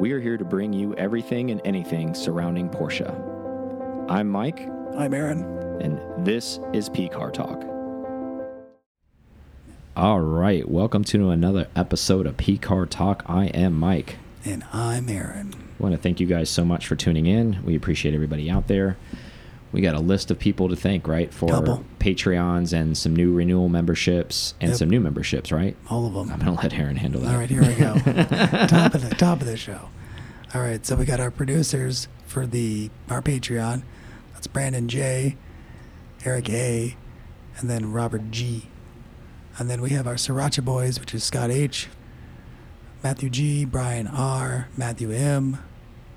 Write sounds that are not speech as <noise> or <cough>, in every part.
We are here to bring you everything and anything surrounding Porsche. I'm Mike, I'm Aaron. and this is P Car Talk. All right, welcome to another episode of P Car Talk. I am Mike. And I'm Aaron. I want to thank you guys so much for tuning in. We appreciate everybody out there. We got a list of people to thank, right? For Couple. Patreons and some new renewal memberships and Yep. some new memberships, right? All of them. I'm going to let Aaron handle that. All right, here we go. <laughs> top of the top of the show. All right, so we got our producers for the our Patreon. That's Brandon J, Eric A, and then Robert G. And then we have our Sriracha boys, which is Scott H, Matthew G, Brian R, Matthew M,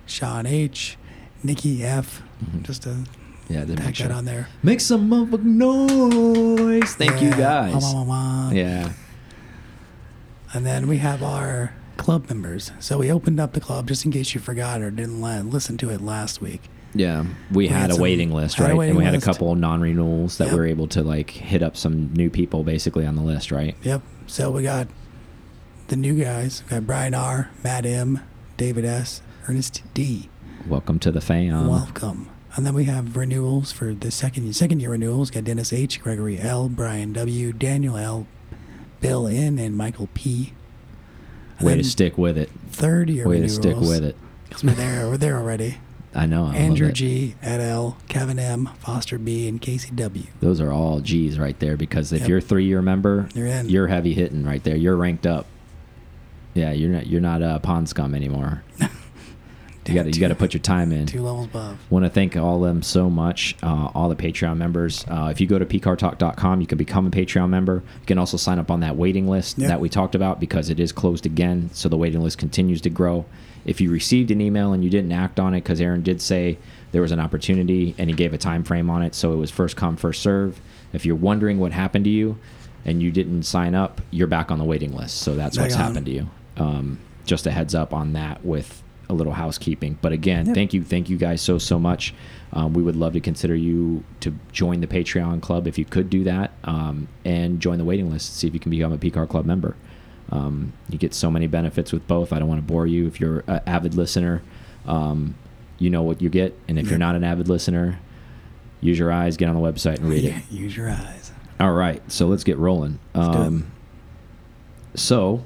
Sean H, Nikki F. Mhm. Just to Yeah, tack make sure. that on there. Make some motherfucking noise. Thank you guys. Wah, wah, wah. Yeah. And then we have our club members. So we opened up the club just in case you forgot or didn't listen to it last week. Yeah. We, had, had a some- waiting list, right? waiting and we had a couple non renewals that Yep. we were able to like hit up some new people basically on the list, right? Yep. So we got the new guys. We got Brian R, Matt M, David S, Ernest D. Welcome to the fam. Welcome. And then we have renewals for the second second year renewals. Got Dennis H, Gregory L, Brian W, Daniel L, Bill N, and Michael P. And Way to stick with it. Third year Way to stick with it. 'cause we're there. We're there already. <laughs> I know. I Andrew. G, Ed L, Kevin M, Foster B, and Casey W. Those are all G's right there because if Yep. you're a three year member, You're in. you're heavy hitting right there. You're ranked up. Yeah, you're not you're not a pond scum anymore. <laughs> you got to you got to put your time in. Two levels above. Want to thank all of them so much, uh, all the Patreon members. Uh, if you go to pcartalk.com, you can become a Patreon member. You can also sign up on that waiting list Yep. that we talked about because it is closed again, so the waiting list continues to grow. If you received an email and you didn't act on it, because Aaron did say there was an opportunity and he gave a time frame on it, so it was first come first serve. If you're wondering what happened to you and you didn't sign up, you're back on the waiting list. So that's Back what's on. happened to you. Um, just a heads up on that with a little housekeeping. But again, Yep. thank you, thank you guys so so much. Um, we would love to consider you to join the Patreon club if you could do that, um, and join the waiting list. See if you can become a PCAR club member. Um, you get so many benefits with both. I don't want to bore you. If you're an avid listener, um, you know what you get, and if you're not an avid listener, use your eyes, get on the website and read it. Use your eyes. All right, so let's get rolling. Let's. Um, so,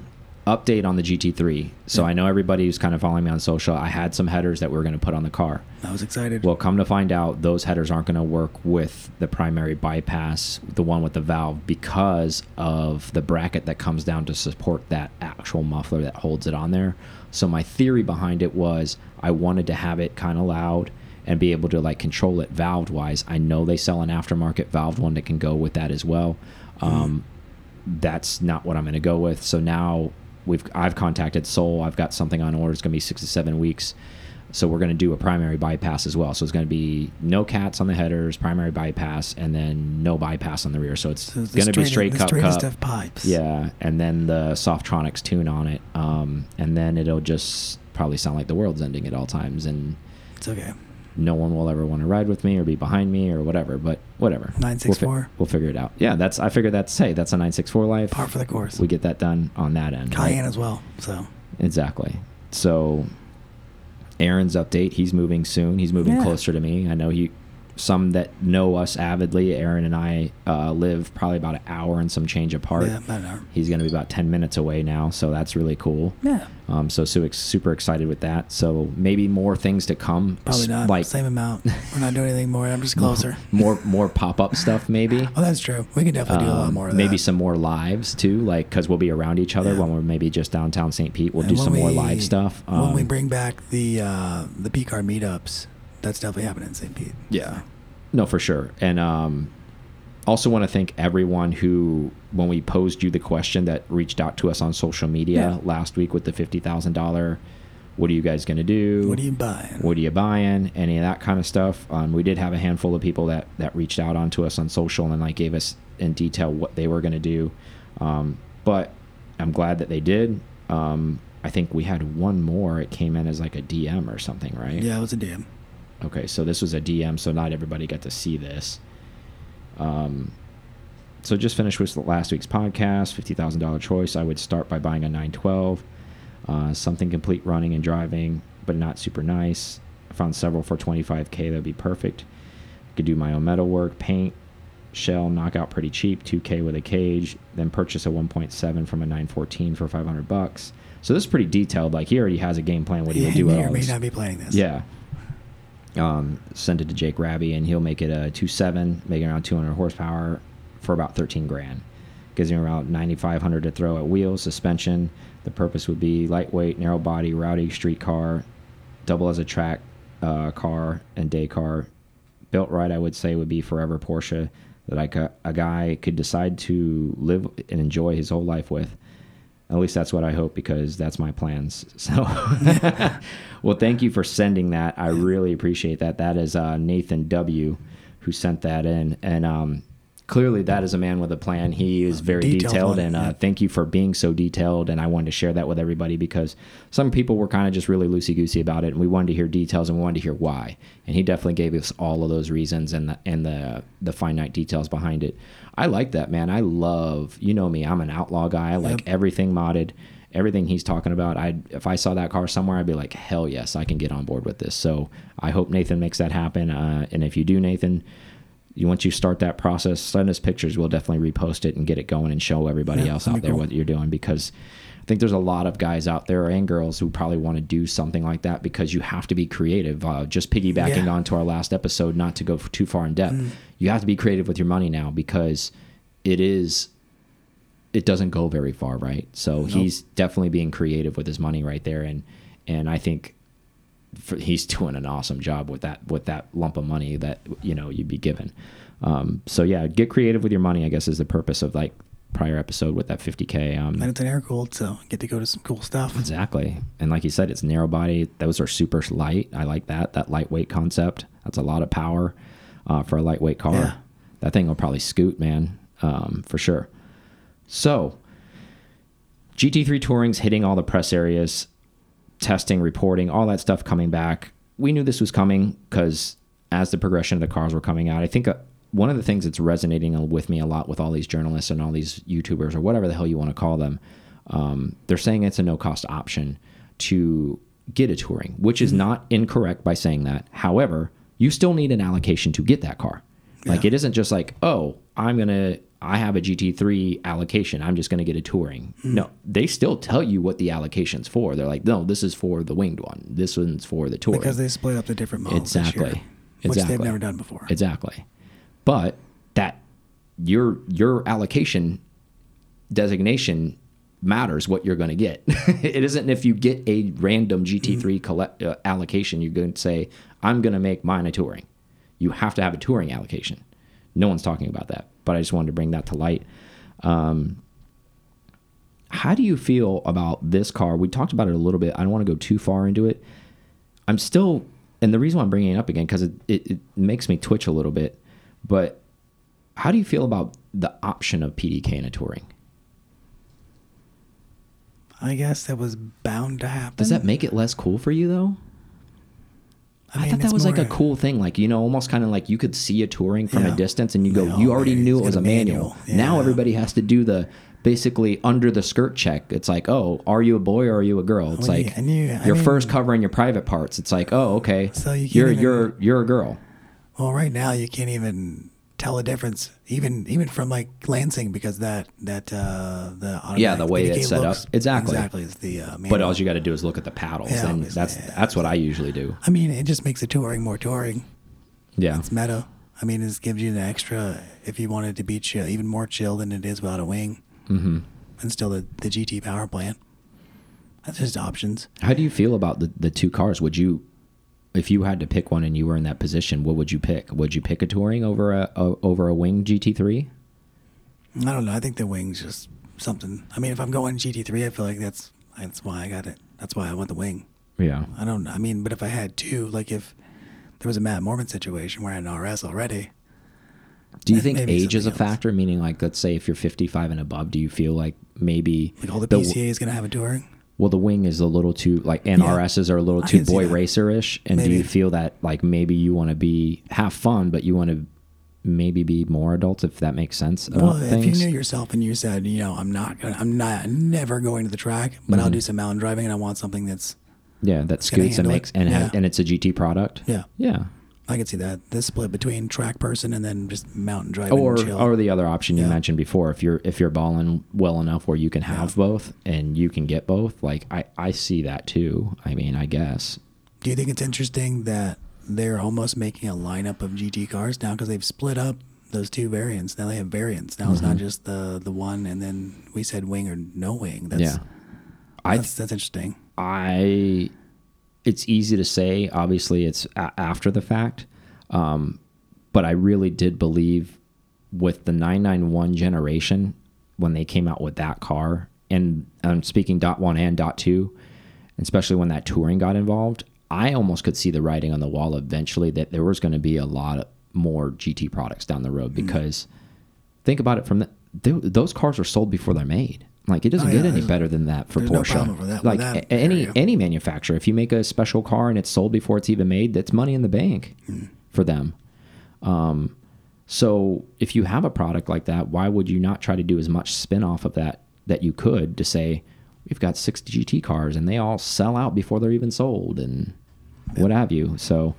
update on the GT3. So Yeah. I know everybody who's kind of following me on social. I had some headers that we were going to put on the car. I was excited. Well, come to find out, those headers aren't going to work with the primary bypass, the one with the valve, because of the bracket that comes down to support that actual muffler that holds it on there. So my theory behind it was I wanted to have it kind of loud and be able to like control it valve wise. I know they sell an aftermarket valve one that can go with that as well. Um, that's not what I'm going to go with. So now we've I've contacted Soul. I've got something on order. It's going to be six to seven weeks. So we're going to do a primary bypass as well. So it's going to be no cats on the headers, primary bypass, and then no bypass on the rear. So it's So going to be straight- cup cup. of pipes. Yeah, and then the Softronics tune on it, um, and then it'll just probably sound like the world's ending at all times, and It's okay. No one will ever want to ride with me or be behind me or whatever. But whatever, We'll, 964. we'll figure it out. Yeah, that's I figured that's hey, that's a nine six four life. Par for the course. We get that done on that end. right? Cayenne as well. So Exactly. So Aaron's update, he's moving soon. He's moving Yeah. closer to me. I know he some that know us avidly, Aaron and I uh, live probably about an hour and some change apart. yeah, about an hour. He's going to be about 10 minutes away now, so that's really cool. Yeah, Um, so, su super excited with that. So maybe more things to come. probably not. Like Same amount. We're not doing anything more. I'm just <laughs> closer. <laughs> More more pop up stuff maybe. Oh, that's true. We can definitely do a lot Um, more of maybe that. some more lives too, like because we'll be around each other Yeah. when we're maybe just downtown St. Pete. We'll And do some more live stuff. when we Um, bring back the uh, the P car meetups, that's definitely happening in St. Pete. Yeah. No, for sure. And um, also want to thank everyone who, when we posed you the question that reached out to us on social media Yeah. last week with the $50,000, what are you guys going to do? What are you buying? What are you buying? Any of that kind of stuff. Um, we did have a handful of people that, that reached out onto us on social and like gave us in detail what they were going to do. Um, but I'm glad that they did. Um, I think we had one more. It came in as like a DM or something, right? Yeah, it was a DM. Okay, so this was a DM, so not everybody got to see this. Um, so just finished with last week's podcast, fifty thousand dollar choice. I would start by buying a nine twelve. Uh, something complete running and driving, but not super nice. I found several for 25k that'd be perfect. Could do my own metal work, paint, shell, knock out pretty cheap, 2k with a cage. Then purchase a 1.7 from a 914 for 500 bucks. So this is pretty detailed. Like he already has a game plan what he Yeah, would do. may with or may not be playing this. Yeah. Um, send it to Jake Raby, and he'll make it a 2.7, making around 200 horsepower for about 13 grand. Gives him around 9,500 to throw at wheels, suspension. The purpose would be lightweight, narrow body, rowdy street car, double as a track uh, car and day car. Built right, I would say, would be forever Porsche that a, a guy could decide to live and enjoy his whole life with. At least that's what I hope because that's my plans. <laughs> So, <laughs> well, thank you for sending that. I really appreciate that. That is uh, Nathan W. who sent that in, and um, clearly that is a man with a plan. He is very Detailed detailed, and uh, yeah. thank you for being so detailed. And I wanted to share that with everybody because some people were kind of just really loosey goosey about it, and we wanted to hear details and we wanted to hear why. And he definitely gave us all of those reasons and the and the the finite details behind it. I like that man. I love you know me. I'm an outlaw guy. I like everything modded. Everything he's talking about, I if I saw that car somewhere, I'd be like, hell yes, I can get on board with this. So I hope Nathan makes that happen. Uh, and if you do, Nathan, once you start that process, send us pictures. We'll definitely repost it and get it going and show everybody Yeah, else out there cool. what you're doing because I think there's a lot of guys out there and girls who probably want to do something like that because you have to be creative. Uh, just piggybacking Yeah. onto our last episode, not to go too far in depth, you have to be creative with your money now because it is it doesn't go very far, right? So he's definitely being creative with his money right there, and and I think for, he's <laughs> doing an awesome job with that with that lump of money that you know you'd be given. Um, so yeah, get creative with your money. I guess is the purpose of like prior episode with that 50k. Um, And it's an air cooled, so get to go to some cool stuff. Exactly. And like you said, it's narrow body. Those are super light. I like that. That lightweight concept. That's a lot of power uh, for a lightweight car. Yeah. That thing will probably scoot, man, um, for sure. So, GT3 Touring's hitting all the press areas, testing, reporting, all that stuff coming back. We knew this was coming because as the progression of the cars were coming out, I think uh, one of the things that's resonating with me a lot with all these journalists and all these YouTubers or whatever the hell you want to call them, um, they're saying it's a no cost option to get a touring, which is not incorrect by saying that. However, you still need an allocation to get that car. Like Yeah. it isn't just like, oh, I'm gonna I have a GT3 allocation. I'm just gonna get a touring. No, they still tell you what the allocation's for. They're like, no, this is for the winged one. This one's for the touring. Because they split up the different models this year, Exactly. which they've never done before. Exactly. But that your your allocation designation matters what you're going to get. <laughs> it isn't if you get a random GT3 collect, uh, allocation, you're going to say, I'm going to make mine a touring. You have to have a touring allocation. No one's talking about that, but I just wanted to bring that to light. Um, how do you feel about this car? We talked about it a little bit. I don't want to go too far into it. I'm still, and the reason why I'm bringing it up again because it, it, it makes me twitch a little bit. But how do you feel about the option of PDK in a touring? I guess that was bound to happen. Does that make it less cool for you though? I, mean, thought that was like a cool thing, like you know, almost kind of like you could see a touring from a distance, and you go, No, you already man, knew it was a manual. manual. Now everybody has to do the basically under the skirt check. It's like, oh, are you a boy or are you a girl? It's Well, yeah, like you- I you're mean- first covering your private parts. It's like, oh, okay, So you can't you're you're you're a girl. Well, right now you can't even tell a difference, even even from like Lansing, because that that uh, the Yeah, the way it's set up. Exactly. exactly is the uh, But all you got to do is look at the paddles, Yeah, and that's yeah. that's what I usually do. I mean, it just makes the touring more touring. Yeah, It's meta. I mean, it gives you an extra if you wanted to be chill, even more chill than it is without a wing, hmm and still the, the GT power plant. That's just options. How do you feel about the the two cars? Would you, if you had to pick one and you were in that position, what would you pick? Would you pick a touring over a, a over a wing GT3? I don't know. I think the wing's just something. I mean, if I'm going GT3, I feel like that's that's why I got it. That's why I want the wing. Yeah, I don't. I mean, but if I had two, like if there was a Matt Mormon situation where I had an RS already, Do you eh, think age is a else. factor? Meaning, like, let's say if you're 55 and above, do you feel like maybe like all the the- PCA is gonna have a touring. Well, the wing is a little too like, and Yeah. RSs are a little too boy racer ish. And do you feel that like maybe you want to be have fun, but you want to maybe be more adults if that makes sense. Well, if things. you knew yourself and you said, you know, I'm not gonna, I'm not never going to the track, but Mm-hmm. I'll do some mountain driving, and I want something that's, yeah, that scoots and handle it. makes and Yeah. ha- and it's a GT product. yeah, Yeah. I can see that. The split between track person and then just mountain driving. Or chill. or the other option you Yeah. mentioned before, if you're if you're balling well enough where you can have both and you can get both, like I I see that too. I mean, I guess. do you think it's interesting that they're almost making a lineup of GT cars now because they've split up those two variants? Now they have variants. Now it's Mm-hmm. not just the the one, and then we said wing or no wing. That's, yeah. I that's that's interesting. I it's easy to say. Obviously, it's a after the fact, um, but I really did believe with the 991 generation when they came out with that car, and I'm speaking dot one and dot two, especially when that touring got involved. I almost could see the writing on the wall eventually that there was going to be a lot more GT products down the road because think about it from the th those cars are sold before they're made. Like it doesn't Oh, get any better than that for there's no Porsche. that- like that any area. any manufacturer, if you make a special car and it's sold before it's even made, that's money in the bank Hmm. for them. Um, so if you have a product like that, why would you not try to do as much spin off of that that you could to say we've got six GT cars and they all sell out before they're even sold and what have you. So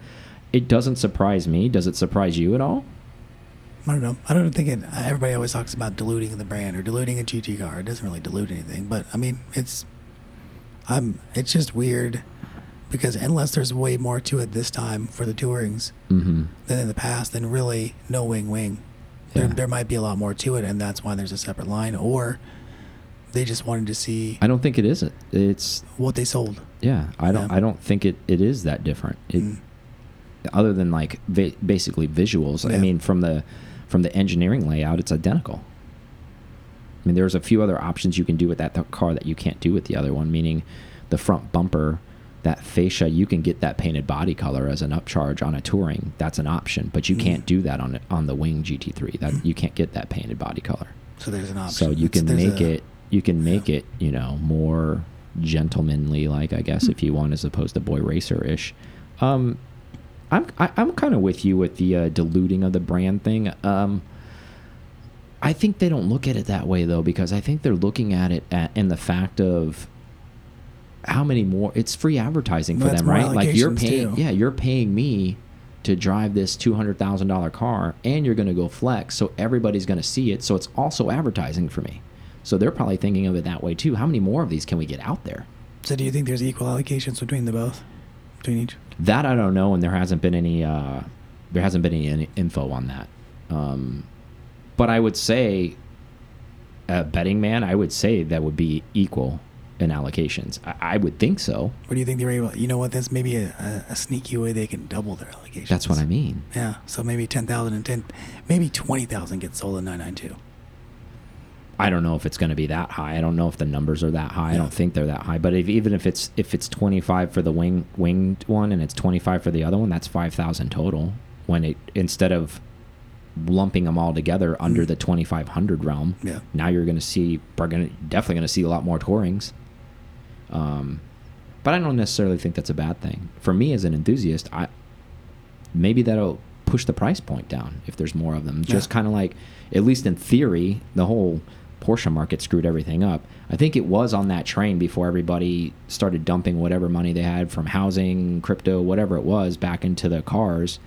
it doesn't surprise me. Does it surprise you at all? I don't know. I don't think it. Everybody always talks about diluting the brand or diluting a GT car. It doesn't really dilute anything, but I mean, it's. I'm. It's just weird, because unless there's way more to it this time for the tourings Mm-hmm. than in the past, then really no wing wing. There, Yeah. there might be a lot more to it, and that's why there's a separate line, or they just wanted to see I don't think it is. It's what they sold. yeah. I don't. Yeah. I don't think it, it is that different. It, Mm. Other than like basically visuals. I mean, from the from the engineering layout, it's identical. I mean, there's a few other options you can do with that th- car that you can't do with the other one. Meaning, the front bumper, that fascia, you can get that painted body color as an upcharge on a touring. That's an option, but you Mm. can't do that on it on the Wing GT3. That you can't get that painted body color. So there's an option. So you can there's make a- it you can make it, you know, more gentlemanly like I guess if you want as opposed to boy racer ish. Um I'm I, I'm kind of with you with the uh, diluting of the brand thing. Um I think they don't look at it that way though because I think they're looking at it at, in the fact of how many more it's free advertising for That's them, right? Like you're paying too. yeah, you're paying me to drive this $200,000 car and you're going to go flex so everybody's going to see it so it's also advertising for me. So they're probably thinking of it that way too. How many more of these can we get out there? So do you think there's equal allocations between the both, between each? That I don't know and there hasn't been any uh there hasn't been any, any info on that. Um but I would say a betting man, I would say that would be equal in allocations. I, I would think so. Or do you think they're able? You know what? That's maybe a, a, a sneaky way they can double their allocations. That's what I mean. Yeah. So maybe ten thousand and ten, maybe twenty thousand gets sold in nine nine two. I don't know if it's going to be that high. I don't know if the numbers are that high. I don't think they're that high. But if, even if it's if it's 25 for the wing winged one and it's 25 for the other one, that's 5,000 total. When it instead of lumping them all together under the 2,500 realm, Yeah. now you're going to see we're going definitely going to see a lot more tourings. Um, but I don't necessarily think that's a bad thing. For me as an enthusiast, I maybe that'll push the price point down if there's more of them. Just Yeah. kind of like, at least in theory, the whole Porsche market screwed everything up. I think it was on that train before everybody started dumping whatever money they had from housing, crypto, whatever it was, back into the cars.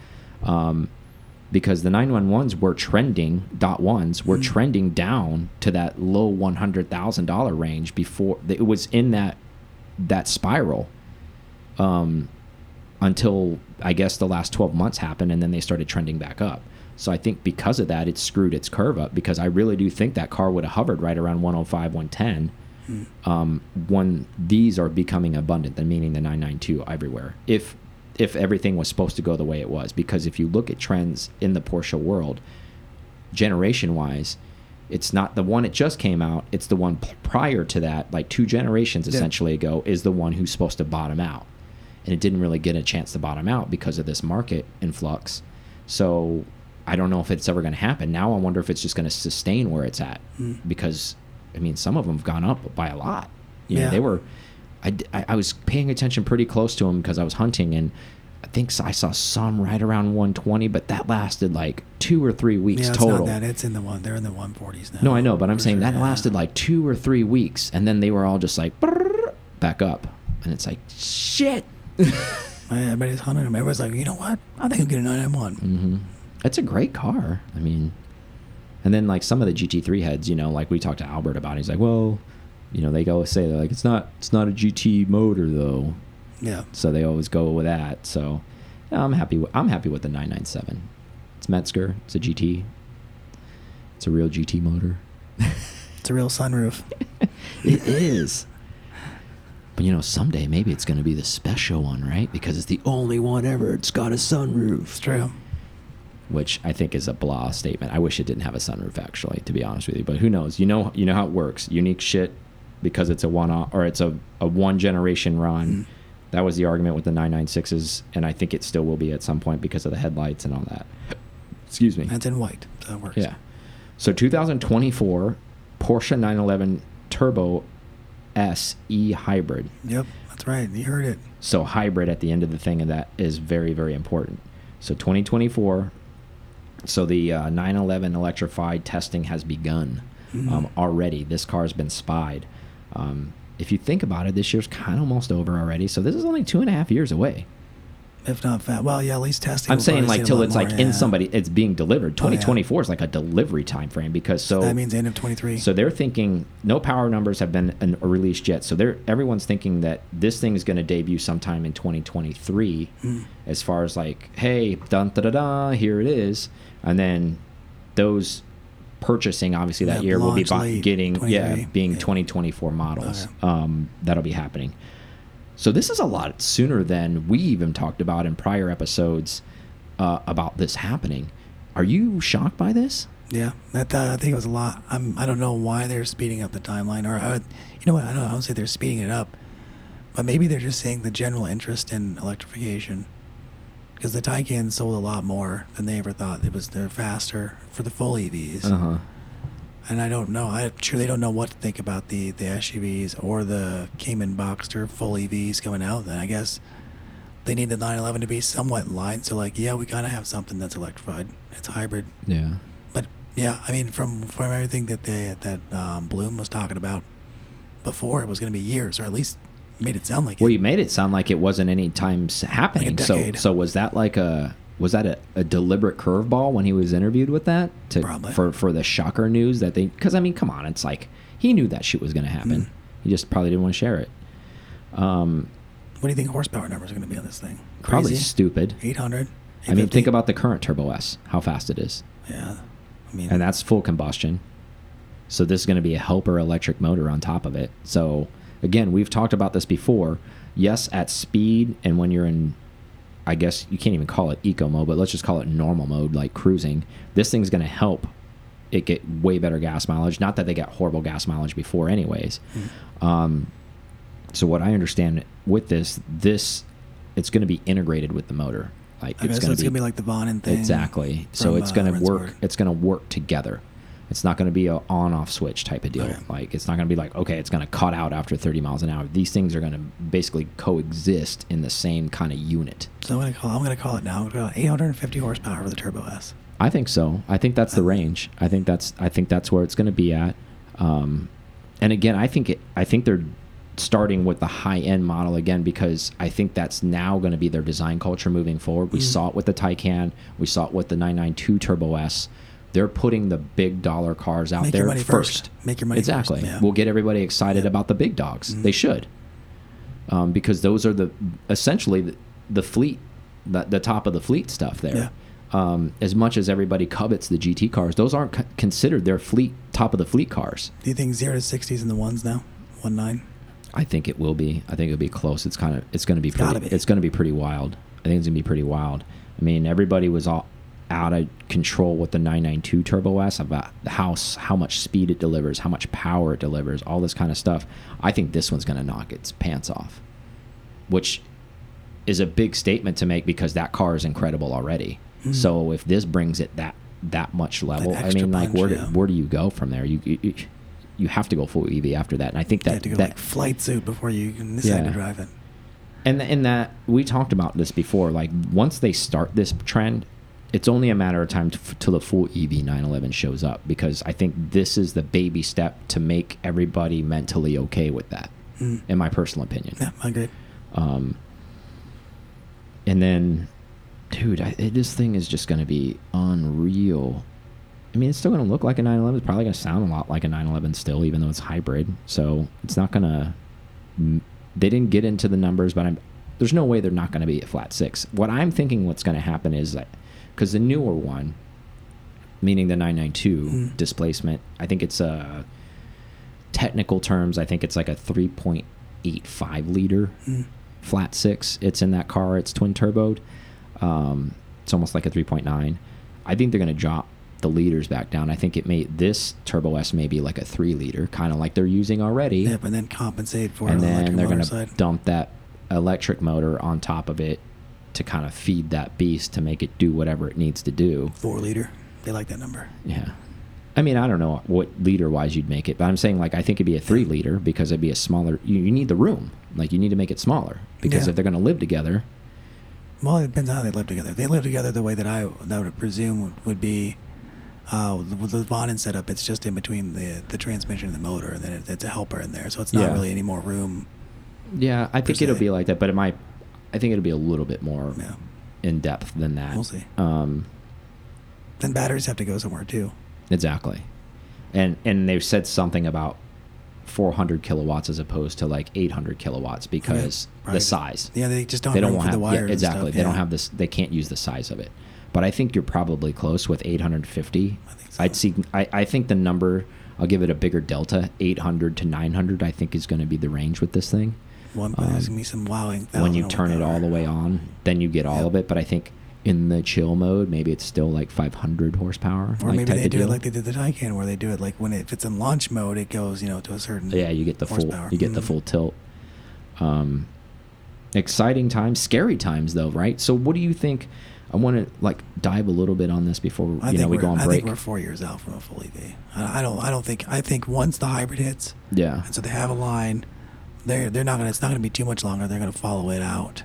Um, because the 911s were trending, dot ones were trending down to that low $100,000 range before it was in that that spiral um, until I guess the last 12 months happened and then they started trending back up. So I think because of that, it screwed its curve up because I really do think that car would have hovered right around 105, 110 um, when these are becoming abundant, then meaning the 992 everywhere. If if everything was supposed to go the way it was, because if you look at trends in the Porsche world, generation wise, it's not the one it just came out. It's the one prior to that, like two generations Yeah. essentially ago, is the one who's supposed to bottom out, and it didn't really get a chance to bottom out because of this market influx. So I don't know if it's ever going to happen. Now I wonder if it's just going to sustain where it's at Mm. because I mean some of them have gone up by a lot. You know, Yeah. they were. I, I was paying attention pretty close to them because I was hunting and I think I saw some right around 120, but that lasted like two or three weeks Yeah, it's total. not that. It's in the one. They're in the 140s now. No, I know, but I'm saying sure, that yeah. lasted like two or three weeks, and then they were all just like back up, and it's like shit. <laughs> Everybody's hunting them. Everybody's like, you know what? I think I'll get a 991. hmm It's a great car. I mean, and then like some of the GT3 heads, you know, like we talked to Albert about. It, He's like, well, you know, they always say they're like, it's not, it's not a GT motor though. Yeah. So they always go with that. So I'm happy. With, I'm happy with the 997. It's Mezger. It's a GT. It's a real GT motor. It's a real sunroof. <laughs> It is. But you know, someday maybe it's going to be the special one, right? Because it's the only one ever. It's got a sunroof. It's true. Which I think is a blah statement. I wish it didn't have a sunroof, actually, to be honest with you. But who knows? You know, you know how it works. Unique shit because it's a one off or it's a, a one generation run. Mm. That was the argument with the 996s, and I think it still will be at some point because of the headlights and all that. Excuse me. That's in white. It works. Yeah. So 2024 Porsche 911 Turbo S E-Hybrid. Yep. That's right. You heard it. So hybrid at the end of the thing, and that is very, very important. So 2024. So the uh, 911 electrified testing has begun Mhm. um, already. This car has been spied. Um, if you think about it, this year's kind of almost over already. So this is only two and a half years away. If not fat. Well, yeah, at least testing. I'm saying like till it's more, like in somebody, it's being delivered. Oh, yeah. 2024 is like a delivery time frame because so that means end of 23. So they're thinking no power numbers have been an, released yet. So they're everyone's thinking that this thing is going to debut sometime in 2023. Mm. As far as like, hey, dun da da da, here it is, and then those purchasing obviously that Yeah, year will be launch bu- late, getting yeah being Yeah. 2024 models. Okay. Um, that'll be happening. So this is a lot sooner than we even talked about in prior episodes uh, about this happening. Are you shocked by this? Yeah, that uh, I think it was a lot. I'm I don't know why they're speeding up the timeline, or I would, you know what? I don't. I don't say they're speeding it up, but maybe they're just seeing the general interest in electrification, because the Taycan sold a lot more than they ever thought. It was they're faster for the full EVs, Uh huh. And I don't know. I'm sure they don't know what to think about the the SUVs or the Cayman Boxster full EVs coming out. Then I guess they need the 911 to be somewhat in line. So like, yeah, we gotta have something that's electrified. It's hybrid. Yeah. But yeah, I mean, from from everything that they that um, Blume was talking about before, it was going to be years, or at least made it sound like Well, it. you made it sound like it wasn't any time s- happening. so, so was that like a was that a, a deliberate curveball when he was interviewed with that to Probably. for for the shocker news that they? Because I mean, come on, it's like he knew that shit was going to happen. Mhm. He just probably didn't want to share it. Um, What do you think horsepower numbers are going to be on this thing? probably stupid. 800. I mean, think about the current Turbo S, how fast it is, Yeah, I mean, and that's full combustion. So this is going to be a helper electric motor on top of it. So again, we've talked about this before. Yes, at speed and when you're in, I guess you can't even call it eco mode, but let's just call it normal mode, like cruising. This thing's going to help it get way better gas mileage. Not that they got horrible gas mileage before, anyways. Hmm. Um, so what I understand with this, this it's going to be integrated with the motor. Like okay, it's so going to be like the Vonnen thing. Exactly. So it's uh, going to work. It's going to work together. It's not going to be a on-off switch type of deal. Okay. Like it's not going to be like okay, it's going to cut out after 30 miles an hour. These things are going to basically coexist in the same kind of unit. So I'm going to call. I'm going to call it now. I'm going to call it 850 horsepower for the Turbo S. I think so. I think that's the range. I think that's I think that's where it's going to be at. Um, and again, I think it. I think they're starting with the high end model again because I think that's now going to be their design culture moving forward. We Mhm. saw it with the Taycan. We saw it with the 992 Turbo S. They're putting the big dollar cars out Make there first. first. Make your money exactly. first. Yeah. We'll get everybody excited Yeah. about the big dogs. Mhm. They should, um, because those are the essentially the, the fleet, the, the top of the fleet stuff there. Yeah. Um, as much as everybody covets the GT cars, those aren't considered their fleet top of the fleet cars. Do you think zero to 60s in the ones now? One nine. I think it will be. I think it'll be close. It's kind of. It's going to be. It's pretty, be. It's going to be pretty wild. I think it's going to be pretty wild. I mean, everybody was all out of control with the 992 Turbo S about how how much speed it delivers, how much power it delivers, all this kind of stuff. I think this one's going to knock its pants off, which is a big statement to make because that car is incredible already. Mhm. So if this brings it that that much level, I extra mean, like punch, where do, yeah. where do you go from there? You, you you have to go full EV after that, and I think You that have to go that like flight suit before you can decide Yeah. to drive it. And and that we talked about this before. Like once they start this trend, it's only a matter of time till the full EV 911 shows up because I think this is the baby step to make everybody mentally okay with that. Mm. In my personal opinion. Yeah, I agree. Um, and then, dude, I, this thing is just going to be unreal. I mean, it's still going to look like a 911. It's probably going to sound a lot like a 911 still, even though it's hybrid. So it's not going to. They didn't get into the numbers, but I'm. There's no way they're not going to be a flat six. What I'm thinking, what's going to happen is that, because the newer one, meaning the 992 mm. displacement, I think it's a. Technical terms, I think it's like a 3.85 liter mm. flat six. It's in that car. It's twin turboed. Um, it's almost like a 3.9. I think they're going to drop the liters back down. I think it may this Turbo S may be like a three liter, kind of like they're using already. Yep, and then compensate for and then they're going to dump that electric motor on top of it to kind of feed that beast to make it do whatever it needs to do. Four liter, they like that number. Yeah, I mean I don't know what liter wise you'd make it, but I'm saying like I think it'd be a three liter because it'd be a smaller. You, you need the room, like you need to make it smaller because yeah. if they're going to live together. Well, it depends on how they live together. If they live together the way that I that would presume would, would be uh, with the Vonnen setup, it's just in between the the transmission and the motor, and then it, it's a helper in there, so it's not yeah. really any more room. Yeah, I think it'll be like that, but it might. I think it'll be a little bit more yeah. in depth than that. We'll see. Um, then batteries have to go somewhere too. Exactly, and and they've said something about 400 kilowatts as opposed to like 800 kilowatts because yeah, the size. Yeah, they just don't. They don't have the wires. Yeah, exactly. They don't have this. They can't use the size of it but I think you're probably close with 850. I think so. I'd see. I, I think the number. I'll give it a bigger delta. 800 to 900. I think is going to be the range with this thing. One, um, there's gonna be some wowing. When you turn it all the way on, then you get all yep. of it. But I think in the chill mode, maybe it's still like 500 horsepower. Or like maybe they do deal. it like they did the Taycan, where they do it like when it, if it's in launch mode, it goes you know to a certain. Yeah, you get the horsepower. full. You get mm. the full tilt. Um, exciting times, scary times though, right? So what do you think? I want to like dive a little bit on this before you know we go on break. I think we're four years out from a full EV. I, I, don't. I don't think. I think once the hybrid hits, yeah, and so they have a line, they're they're not gonna. It's not gonna be too much longer. They're gonna follow it out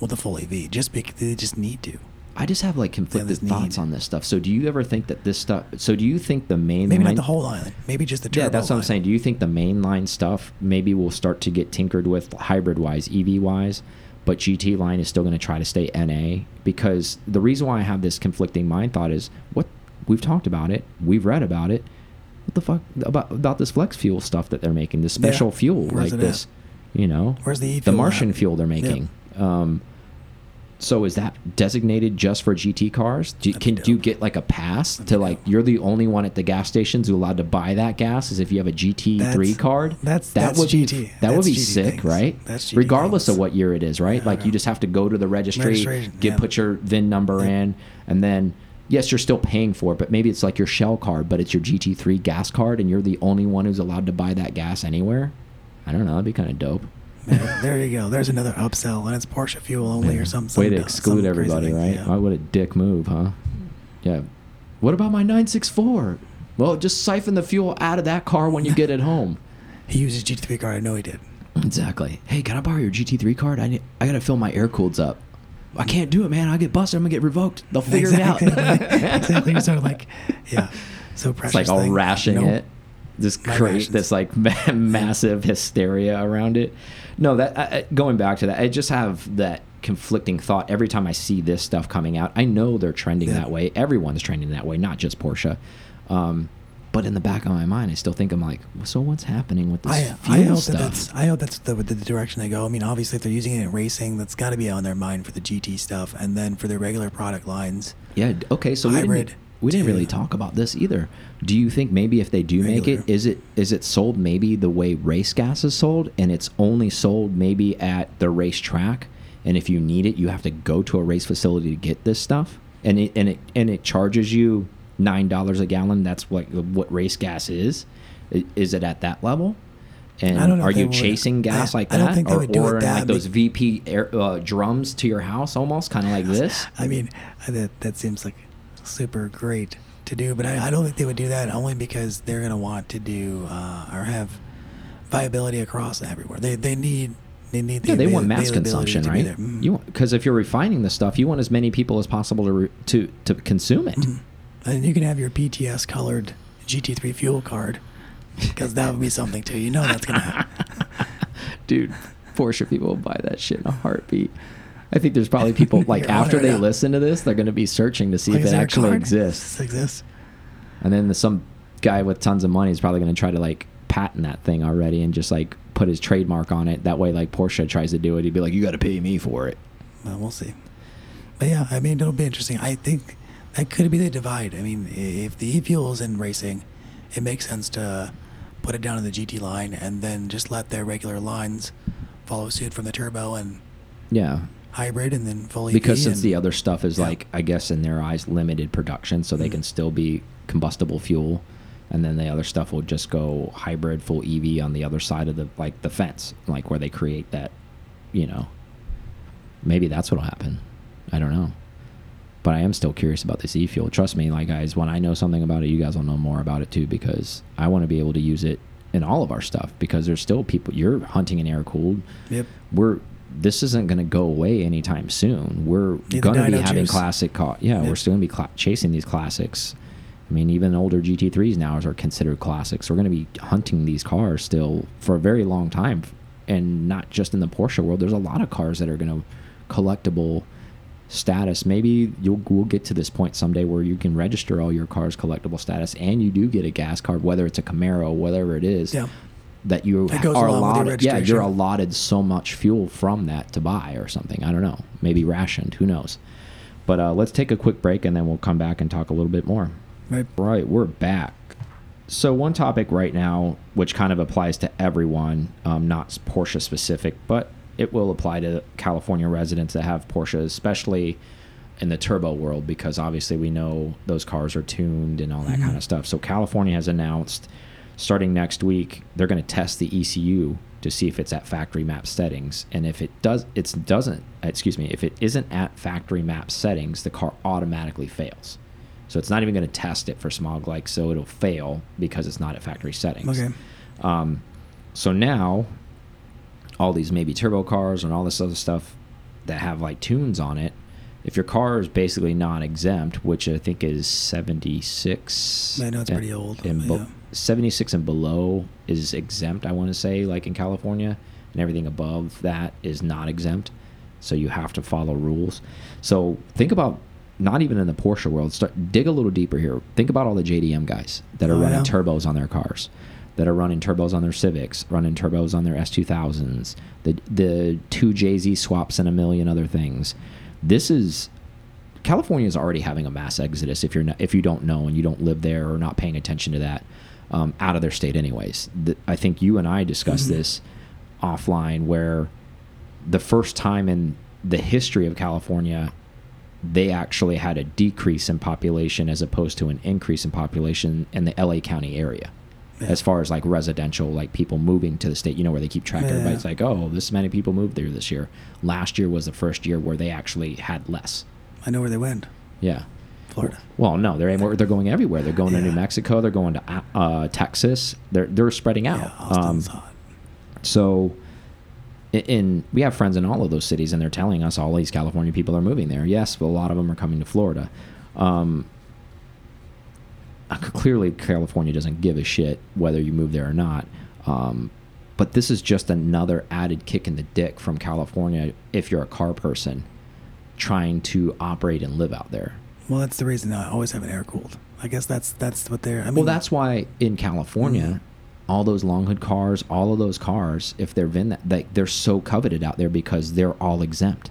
with a full EV. Just because they just need to. I just have like conflicted thoughts on this stuff. So do you ever think that this stuff? So do you think the main maybe line, not the whole island, maybe just the turbo yeah? That's what I'm saying. Do you think the mainline stuff maybe will start to get tinkered with hybrid wise, EV wise? but GT line is still going to try to stay NA because the reason why I have this conflicting mind thought is what we've talked about it, we've read about it. What the fuck about about this flex fuel stuff that they're making, this special yeah. fuel Where's like this, at? you know? Where's the e the Martian at? fuel they're making? Yeah. Um, so is that designated just for GT cars? Do, can do you get like a pass That'd to like you're the only one at the gas stations who allowed to buy that gas? Is if you have a GT3 that's, card. That's that that's would GT. Be, that that's would be GT sick, things. right? That's GT regardless things. of what year it is, right? Yeah, like you just have to go to the registry, get yeah. put your VIN number yeah. in, and then yes, you're still paying for it, but maybe it's like your Shell card, but it's your GT3 gas card, and you're the only one who's allowed to buy that gas anywhere. I don't know. That'd be kind of dope there you go. There's another upsell, and it's Porsche fuel only or something. Way to exclude everybody, right? Yeah. Why would a dick move, huh? Yeah. What about my 964? Well, just siphon the fuel out of that car when you get it home. <laughs> he uses GT3 card. I know he did. Exactly. Hey, can I borrow your GT3 card? I need, I gotta fill my air cooleds up. I can't do it, man. I get busted. I'm gonna get revoked. They'll figure exactly. it out. exactly. <laughs> You're sort of like, yeah, so precious. It's like all thing. rashing nope. it. This create this like <laughs> massive hysteria around it. No, that uh, going back to that, I just have that conflicting thought every time I see this stuff coming out. I know they're trending yeah. that way. Everyone's trending that way, not just Porsche. Um, but in the back of my mind, I still think I'm like, so what's happening with this I, fuel I hope stuff? That that's, I hope that's the, the, direction they go. I mean, obviously, if they're using it in racing, that's got to be on their mind for the GT stuff, and then for their regular product lines. Yeah. Okay. So hybrid, we didn't, we didn't really talk about this either. Do you think maybe if they do regular. make it, is it is it sold maybe the way race gas is sold, and it's only sold maybe at the racetrack, and if you need it, you have to go to a race facility to get this stuff, and it and it and it charges you nine dollars a gallon. That's what what race gas is. Is it at that level? And are you chasing gas I, like that, I don't think they would do ordering that. like those VP air, uh, drums to your house, almost kind of like <laughs> this? I mean, that that seems like super great to do, but I, I don't think they would do that only because they're going to want to do uh, or have viability across everywhere. They they need They need the Yeah, they want mass consumption, right? Mhm. You because if you're refining the stuff, you want as many people as possible to re to to consume it. Mm-hmm. And you can have your PTS colored GT3 fuel card because that would be something too. You know that's gonna happen. <laughs> Dude, Porsche people will buy that shit in a heartbeat. I think there's probably people <laughs> like after they listen to this, they're going to be searching to see Like, if it actually exists. This exists. And then the, some guy with tons of money is probably going to try to like patent that thing already and just like put his trademark on it. That way, like Porsche tries to do it, he'd be like, "You got to pay me for it." Well, we'll see. But yeah, I mean, it'll be interesting. I think that could be the divide. I mean, if the e-fuel is in racing, it makes sense to put it down in the GT line and then just let their regular lines follow suit from the turbo and Yeah, hybrid and then full EV. because since the other stuff is Yeah. like, I guess in their eyes, limited production, so they Mhm. can still be combustible fuel, and then the other stuff will just go hybrid, full EV on the other side of the like the fence, like where they create that, you know. Maybe that's what'll happen. I don't know. But I am still curious about this e-fuel. Trust me, like guys, when I know something about it, you guys will know more about it too because I want to be able to use it in all of our stuff because there's still people you're hunting in air cooled. Yep. We're this isn't going to go away anytime soon. We're going to be having classic car. Yeah, we're still going to be cla chasing these classics. I mean, even older GT3s now are considered classics. We're going to be hunting these cars still for a very long time, and not just in the Porsche world. There's a lot of cars that are going to collectible status. Maybe you'll we'll get to this point someday where you can register all your cars collectible status, and you do get a gas card, whether it's a Camaro, whatever it is. Yeah. That you That are along with your allotted, yeah, you're allotted so much fuel from that to buy or something. I don't know, maybe rationed. Who knows? But uh, let's take a quick break and then we'll come back and talk a little bit more. Right. Right, we're back. So one topic right now, which kind of applies to everyone, um, not Porsche specific, but it will apply to California residents that have Porsches, especially in the turbo world, because obviously we know those cars are tuned and all that Mhm. kind of stuff. So California has announced, starting next week, they're going to test the ECU to see if it's at factory map settings, and if it does, it doesn't. Excuse me, if it isn't at factory map settings, the car automatically fails. So it's not even going to test it for smog like, so it'll fail because it's not at factory settings. Okay. Um, so now, all these maybe turbo cars and all this other stuff that have like tunes on it, if your car is basically non-exempt, which I think is 76, I know it's and- pretty old, and yeah. 76 and below is exempt. I want to say, like in California, and everything above that is not exempt. So you have to follow rules. So think about not even in the Porsche world. Start dig a little deeper here. Think about all the JDM guys that are Oh, running yeah. turbos on their cars, that are running turbos on their Civics, running turbos on their S2000s, the the two JZ swaps and a million other things. This is California is already having a mass exodus if you're not, if you don't know and you don't live there or not paying attention to that um, out of their state anyways. The, I think you and I discussed Mhm. this offline where the first time in the history of California they actually had a decrease in population as opposed to an increase in population in the LA County area. Yeah. As far as like residential, like people moving to the state, you know, where they keep track. Yeah. Everybody's like, oh, this many people moved there this year. Last year was the first year where they actually had less. I know where they went. Yeah. Florida. Well, no, they're they're going everywhere. They're going to New Mexico. They're going to uh, Texas. They're they're spreading out. Yeah, Austin's Um, hot. so, in, in we have friends in all of those cities, and they're telling us all these California people are moving there. Yes, but a lot of them are coming to Florida. Um, clearly, California doesn't give a shit whether you move there or not. Um, but this is just another added kick in the dick from California if you're a car person trying to operate and live out there. Well, that's the reason I always have an air cooled. I guess that's that's what they're. I mean, well, that's why in California, Mhm. all those long hood cars, all of those cars, if they're VIN, that they, they're so coveted out there because they're all exempt.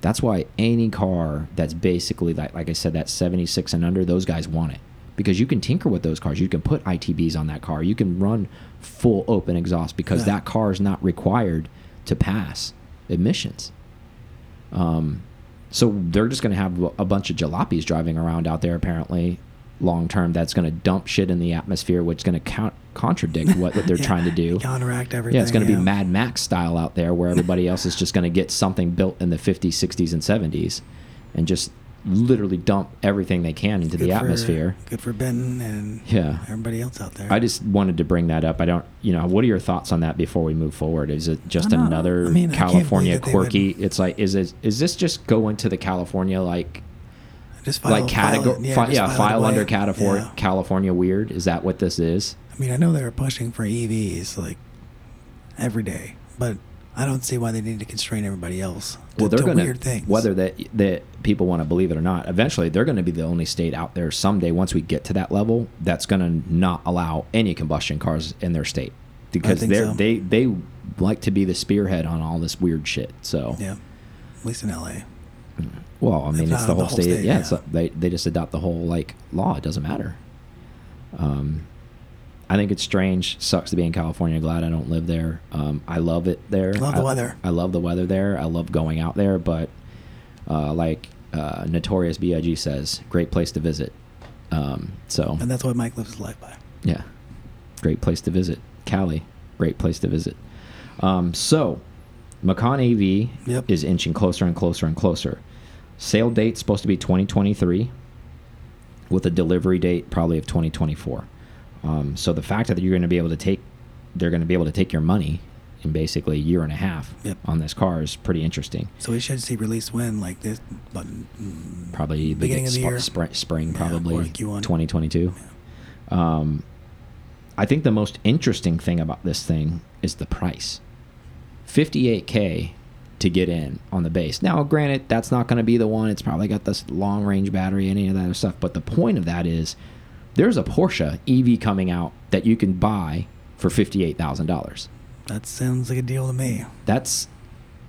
That's why any car that's basically like, like I said, that 76 and under, those guys want it because you can tinker with those cars. You can put ITBs on that car. You can run full open exhaust because Yeah. that car is not required to pass emissions. Um, so they're just going to have a bunch of jalopies driving around out there apparently long term that's going to dump shit in the atmosphere which is going to contradict <laughs> what, what they're Yeah, trying to do counteract everything. yeah it's going to yeah. be mad max style out there where everybody else is just going to get something built in the 50s 60s and 70s and just literally dump everything they can into Good the for- atmosphere. Good for Ben and Yeah. everybody else out there. I just wanted to bring that up. I don't, you know, what are your thoughts on that before we move forward? Is it just another I mean, California believe that they would- quirky? It's like, is it, is this just go into the California like, just file, like category, file, yeah, yeah file, file under California, Yeah. California weird? Is that what this is? I mean, I know they were pushing for EVs like every day, but I don't see why they need to constrain everybody else. To, well, they're going weird to things. whether that that people want to believe it or not. Eventually, they're going to be the only state out there someday. Once we get to that level, that's going to not allow any combustion cars in their state because they're so. they they like to be the spearhead on all this weird shit. So yeah, at least in LA. well, I mean, it's the the whole whole state. state, yeah, it's yeah. they they just adopt the whole like law. It doesn't matter. Um, I think it's strange. Sucks to be in California. Glad I don't live there. Um, I love it there. Love the I- weather. I love the weather there. I love going out there, but uh, like uh, Notorious B.I.G. says, great place to visit. Um, so And that's what Mike lives his life by. yeah, great place to visit. Cali, great place to visit. Um, so Macan EV Yep. is inching closer and closer and closer. Sale date supposed to be 2023, with a delivery date probably of 2024. Um, so the fact that you're going to be able to take, they're going to be able to take your money in basically a year and a half Yep. on this car is pretty interesting. So we should see release when like this, but mm, Probably Beginning of the year. spring, spring Yeah, probably or Q1. 2022. Um, I think the most interesting thing about this thing is the price. 58k to get in on the base. Now, granted, that's not going to be the one. It's probably got this long range battery, any of that stuff. But the point of that is, there's a Porsche EV coming out that you can buy for fifty-eight thousand dollars. that sounds like a deal to me. That's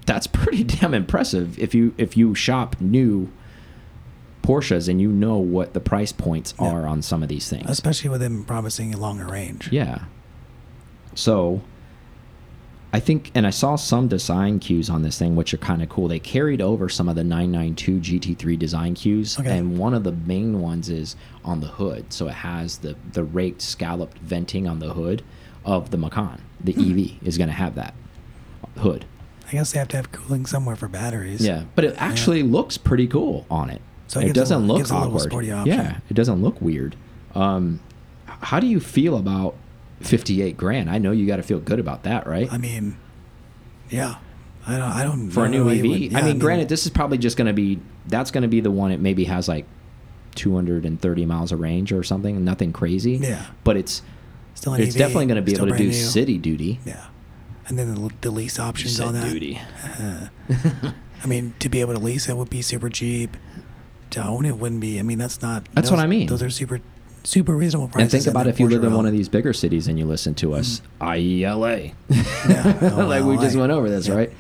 that's pretty <laughs> damn impressive if you if you shop new Porsches and you know what the price points Yeah. are on some of these things. Especially with them promising a longer range. Yeah. So I think, and I saw some design cues on this thing, which are kind of cool. They carried over some of the 992 GT3 design cues, Okay. and one of the main ones is on the hood. So it has the the raked scalloped venting on the hood of the Macan. The Hmm. EV is going to have that hood. I guess they have to have cooling somewhere for batteries. Yeah, but it actually looks pretty cool on it. So it it doesn't little- look a awkward. sporty option. Yeah, it doesn't look weird. Um, how do you feel about fifty-eight grand? I know you got to feel good about that, right? I mean, yeah. I don't. I don't. For a new EV. would- yeah, I mean, granted, this is probably just going to be that's going to be the one. It maybe has like two hundred and thirty miles of range or something. Nothing crazy. Yeah. but it's still an it's EV, definitely going to be able to do new. city duty. Yeah, and then the, the lease options on that. duty. Uh, <laughs> I mean, to be able to lease it would be super cheap. To own it wouldn't be. I mean, that's not. That's those, what I mean. Those are super, super reasonable prices. And think about if you live in one of these bigger cities and you listen to us, i.e., LA. <laughs> Yeah. <laughs> Like we just went over this, right?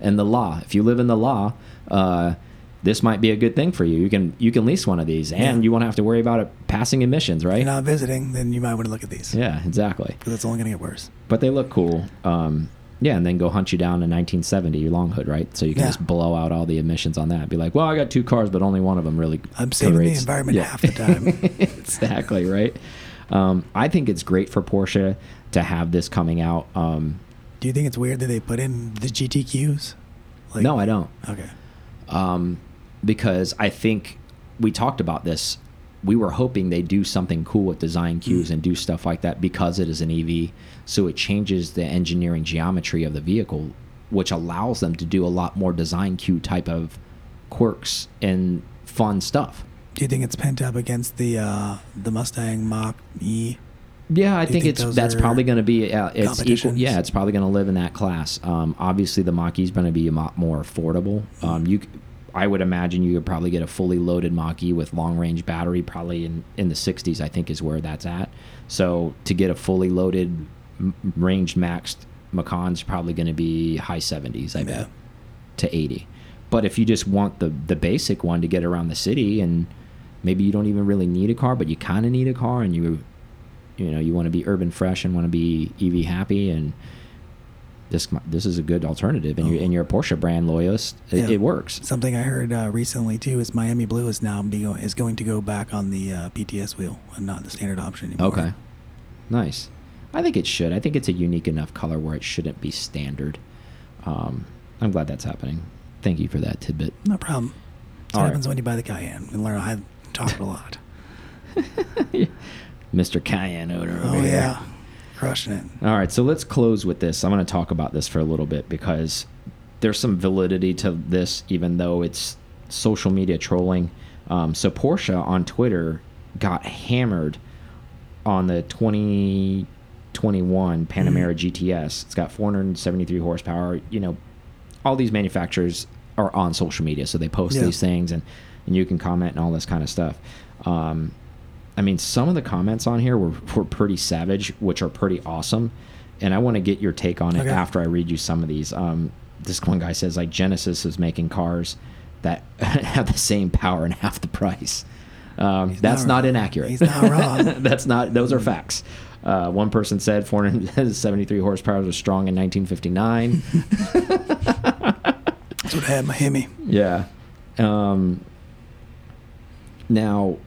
And the law. If you live in the law, uh, this might be a good thing for you. You can you can lease one of these, and Yeah. you won't have to worry about it passing emissions, If right? you're not visiting, then you might want to look at these. yeah, exactly. Because it's only going to get worse. But they look cool. Um, yeah, and then go hunt you down a 1970 your long hood, right? So you can Yeah. just blow out all the emissions on that. Be like, well, I got two cars, but only one of them really. I'm saving the environment half the time. <laughs> exactly right. Um, I think it's great for Porsche to have this coming out. Um, Do you think it's weird that they put in the GT cues? Like, no, I don't. Okay. um, because I think we talked about this. We were hoping they do something cool with design cues Mm. and do stuff like that because it is an EV. So it changes the engineering geometry of the vehicle, which allows them to do a lot more design cue type of quirks and fun stuff. Do you think it's pent up against the uh, the Mustang Mach E? Yeah, I think, think it's that's probably going to be uh, it's equal. Yeah, it's probably going to live in that class. Um, obviously, the Mach E is going to be a lot more affordable. Um, you, I would imagine you could probably get a fully loaded Mach E with long range battery, probably in in the 60s. I think is where that's at. So to get a fully loaded, range maxed Macan's probably going to be high 70s. I Yeah. bet to 80. But if you just want the the basic one to get around the city and maybe you don't even really need a car, but you kind of need a car and you you know, you want to be urban fresh and want to be EV happy and this this is a good alternative and you're and you're a Porsche brand loyalist. It, Yeah. it works. Something I heard uh, recently too is Miami Blue is now be is going to go back on the uh, PTS wheel and not the standard option anymore. Okay. Nice. I think it should. I think it's a unique enough color where it shouldn't be standard. Um, I'm glad that's happening. Thank you for that tidbit. No problem. All happens right. when you buy the Cayenne. And learn I talk a lot. <laughs> Mr. Cayenne owner. oh over here. yeah, crushing it. All right, so let's close with this. I'm going to talk about this for a little bit because there's some validity to this, even though it's social media trolling. Um, so Porsche on Twitter got hammered on the 2021 Panamera GTS. It's got 473 horsepower. You know, all these manufacturers are on social media, so they post Yeah. these things and and you can comment and all this kind of stuff. Um, I mean, some of the comments on here were, were pretty savage, which are pretty awesome. And I want to get your take on it Okay. after I read you some of these. Um, this one guy says like Genesis is making cars that <laughs> have the same power and half the price. Um, that's not not, inaccurate. He's not wrong. <laughs> that's not. Those are facts. Uh, one person said 473 horsepower was strong in 1959. <laughs> That's what I had my Hemi. Yeah. Um, now,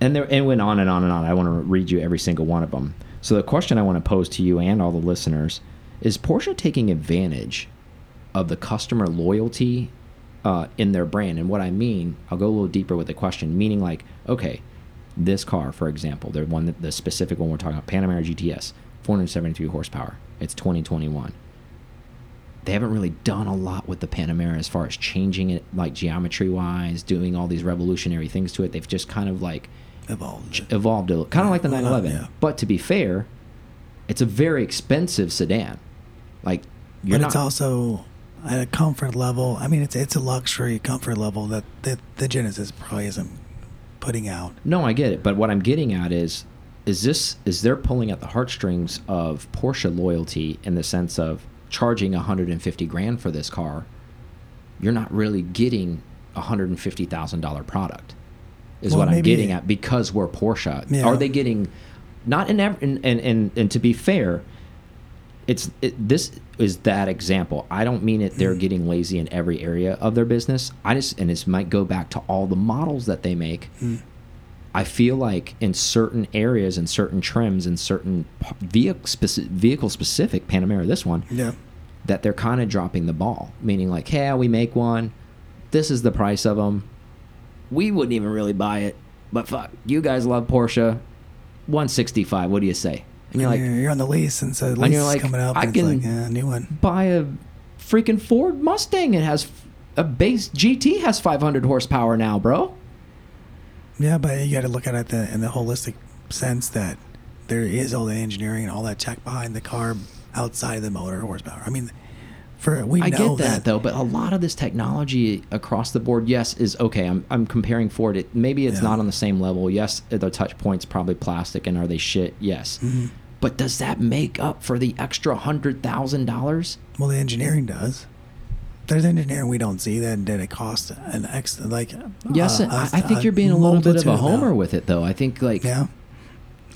and there it went on and on and on. I want to read you every single one of them. So the question I want to pose to you and all the listeners is: Porsche taking advantage of the customer loyalty uh, in their brand? And what I mean, I'll go a little deeper with the question. Meaning, like, okay, this car, for example, the one that the specific one we're talking about, Panamera GTS, 473 horsepower. It's 2021 they haven't really done a lot with the Panamera as far as changing it like geometry wise, doing all these revolutionary things to it. They've just kind of like Evolved. evolved it, kind of like the Well, 911. yeah. But to be fair, it's a very expensive sedan. Like you're but it's also at a comfort level. I mean, it's it's a luxury comfort level that the, the Genesis probably isn't putting out. No, I get it, but what I'm getting at is is this is they're pulling at the heartstrings of Porsche loyalty in the sense of charging 150 grand for this car. You're not really getting a $150,000 product. Is Well, what I'm getting at because we're Porsche. Yeah. Are they getting not in every, and, and and and to be fair, it's it, this is that example. I don't mean it. They're getting lazy in every area of their business. I just and this might go back to all the models that they make. Mm. I feel like in certain areas and certain trims and certain vehicle specific, vehicle specific Panamera, this one, Yeah. that they're kind of dropping the ball. Meaning like, hey, we make one. This is the price of them. We wouldn't even really buy it, but fuck, you guys love Porsche. 165. What do you say? And you're like, you're, you're on the lease, and so the lease is like, coming up, I and can- it's like, yeah, new one. buy a freaking Ford Mustang. It has a base GT has 500 horsepower now, bro. Yeah, but you got to look at it the, in the holistic sense that there is all the engineering and all that tech behind the car outside of the motor horsepower. I mean, for we I know get that, though, but a lot of this technology across the board, yes, is okay. I'm I'm comparing Ford. It maybe it's Yeah. not on the same level. Yes, the touch points probably plastic, and are they shit? Yes, Mhm. but does that make up for the extra hundred thousand dollars? Well, the engineering does. There's engineering we don't see that that it costs an X like. Yes, uh, I, a- I think a you're being a little bit of a homer amount. with it, though. I think like Yeah,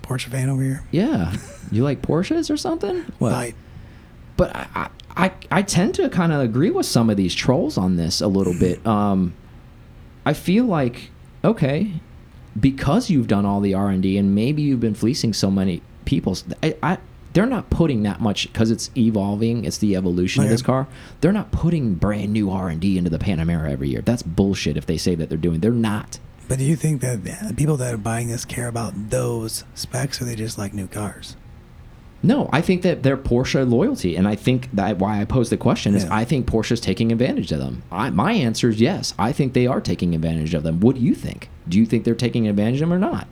Porsche fan over here. yeah, you like Porsches or something? What? Right. but I, I, I, I tend to kind of agree with some of these trolls on this a little bit. Um, I feel like okay, because you've done all the R and D, and maybe you've been fleecing so many people. I, I they're not putting that much because it's evolving. It's the evolution of this car. They're not putting brand new R and D into the Panamera every year. That's bullshit. If they say that they're doing, they're not. But do you think that the people that are buying this care about those specs, or they just like new cars? No, I think that they're Porsche loyalty, and I think that why I posed the question is Yeah. I think Porsche's taking advantage of them. I, my answer is yes. I think they are taking advantage of them. What do you think? Do you think they're taking advantage of them or not?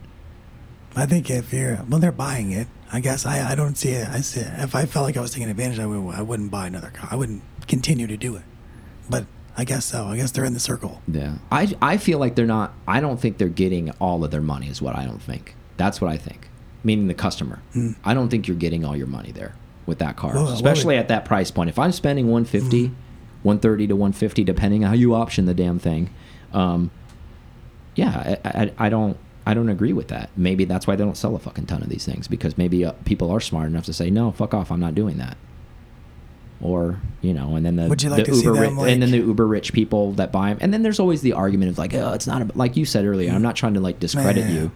I think if you're well, they're buying it. I guess I, I don't see it. I see it. If I felt like I was taking advantage, I would I wouldn't buy another car. I wouldn't continue to do it. But I guess so. I guess they're in the circle. Yeah, I I feel like they're not. I don't think they're getting all of their money. Is what I don't think. That's what I think. Meaning the customer. Mm. I don't think you're getting all your money there with that car, Well, well, especially it- at that price point. If I'm spending 150, Mm. 130 to 150, depending on how you option the damn thing, um, yeah, I, I, I don't. I don't agree with that. Maybe that's why they don't sell a fucking ton of these things because maybe uh, people are smart enough to say, "No, fuck off, I'm not doing that." Or you know, and then the, like the uber them, ri- and then the uber rich people that buy them, and then there's always the argument of like, "Oh, it's not a, like you said earlier." I'm not trying to like discredit Yeah. you,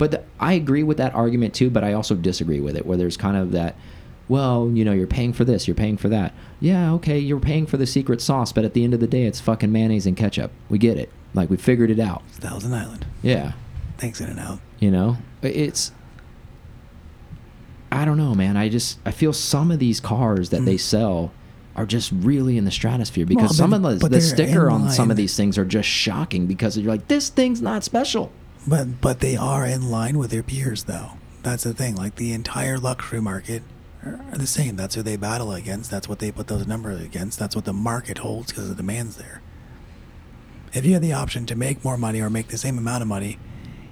but the, I agree with that argument too. But I also disagree with it, where there's kind of that. Well, you know, you're paying for this, you're paying for that. Yeah, okay, you're paying for the secret sauce, but at the end of the day, it's fucking mayonnaise and ketchup. We get it. Like we figured it out. Thousand Island. Yeah. Thanks, In and Out. You know, it's. I don't know, man. I just I feel some of these cars that they Mm. sell are just really in the stratosphere because Well, some of the, the sticker on some of these things are just shocking because you're like, this thing's not special. But but they are in line with their peers, though. That's the thing. Like the entire luxury market are the same. That's who they battle against. That's what they put those numbers against. That's what the market holds because the demand's there. If you had the option to make more money or make the same amount of money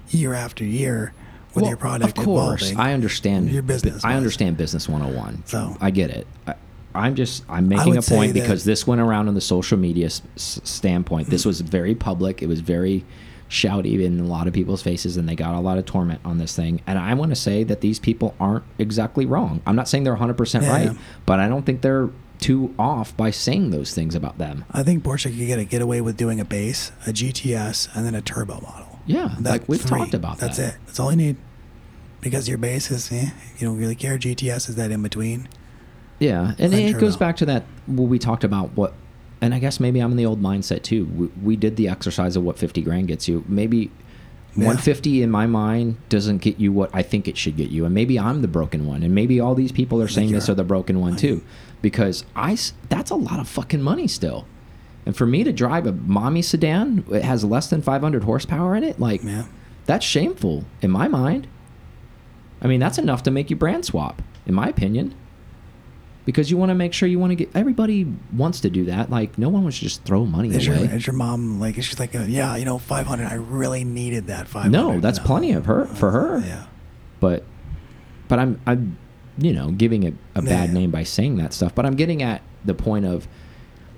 year after year with Well, your product of course, evolving, I understand your business I understand business 101. So- I get it. I, I'm just I'm making a point because this went around on the social media standpoint. This <clears throat> was very public. It was very shouty in a lot of people's faces, and they got a lot of torment on this thing. And I want to say that these people aren't exactly wrong. I'm not saying they're 100 percent Yeah. right, but I don't think they're too off by saying those things about them. I think Porsche could get a get away with doing a base, a GTS, and then a turbo model. Yeah, That like we've three. talked about That's that. it. That's all you need. Because your base is, eh, you don't really care. GTS is that in between. Yeah, and I'm it goes back to that. Well, we talked about what, and I guess maybe I'm in the old mindset too. We, we did the exercise of what 50 grand gets you. Maybe Yeah. 150 in my mind doesn't get you what I think it should get you, and maybe I'm the broken one, and maybe all these people are saying this you're- the broken one too, because I that's a lot of fucking money still. And for me to drive a mommy sedan, it has less than 500 horsepower in it. Like, Yeah. that's shameful in my mind. I mean, that's enough to make you brand swap, in my opinion. Because you want to make sure you want to get. Everybody wants to do that. Like, no one wants to just throw money Is your, away. is your mom like? Is she like, uh, yeah, you know, five hundred? I really needed that five hundred. No, that's plenty of her for her. Yeah. But, but I'm I'm, you know, giving it a bad Yeah. name by saying that stuff. But I'm getting at the point of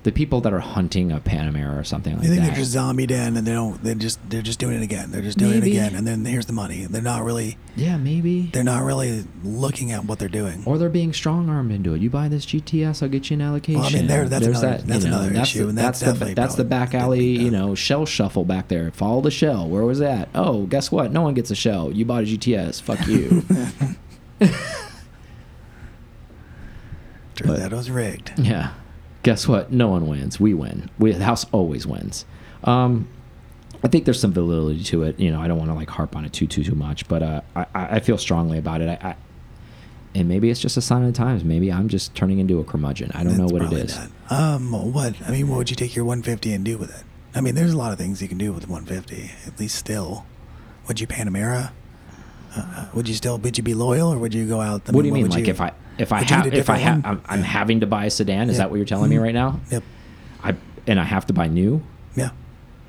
the people that are hunting a Panamera or something like I think that. they're just zombie den, and they don't. They just they're just doing it again. They're just doing Maybe. it again, and then here's the money. They're not really. yeah, maybe. They're not really looking at what they're doing. Or they're being strong armed into it. You buy this GTS, I'll get you an allocation. Well, I mean, there- that's There's another- that, that's you know, another that's issue, the, and that's that's the definitely that's the back alley, you know, shell shuffle back there. Follow the shell. Where was that? Oh, guess what? No one gets a shell. You bought a GTS. Fuck you. <laughs> <laughs> Turns out it was rigged. yeah. Guess what? No one wins. We win. We, the house always wins. Um, I think there's some validity to it. You know, I don't want to like harp on it too too too much, but uh, I I I feel strongly about it. I, I and maybe it's just a sign of the times. Maybe I'm just turning into a curmudgeon. I don't know what it is. that. Um, what? I mean, what would you take your 150 and do with it? I mean, there's a lot of things you can do with 150. At least still, would you Panamera? Uh, would you still? Would you be loyal, or would you go out? I what do you mean? Like if I if I have if I have I'm, I'm having to buy a sedan. Is that what you're telling me Mhm. right now? Yep. I and I have to buy new. Yeah,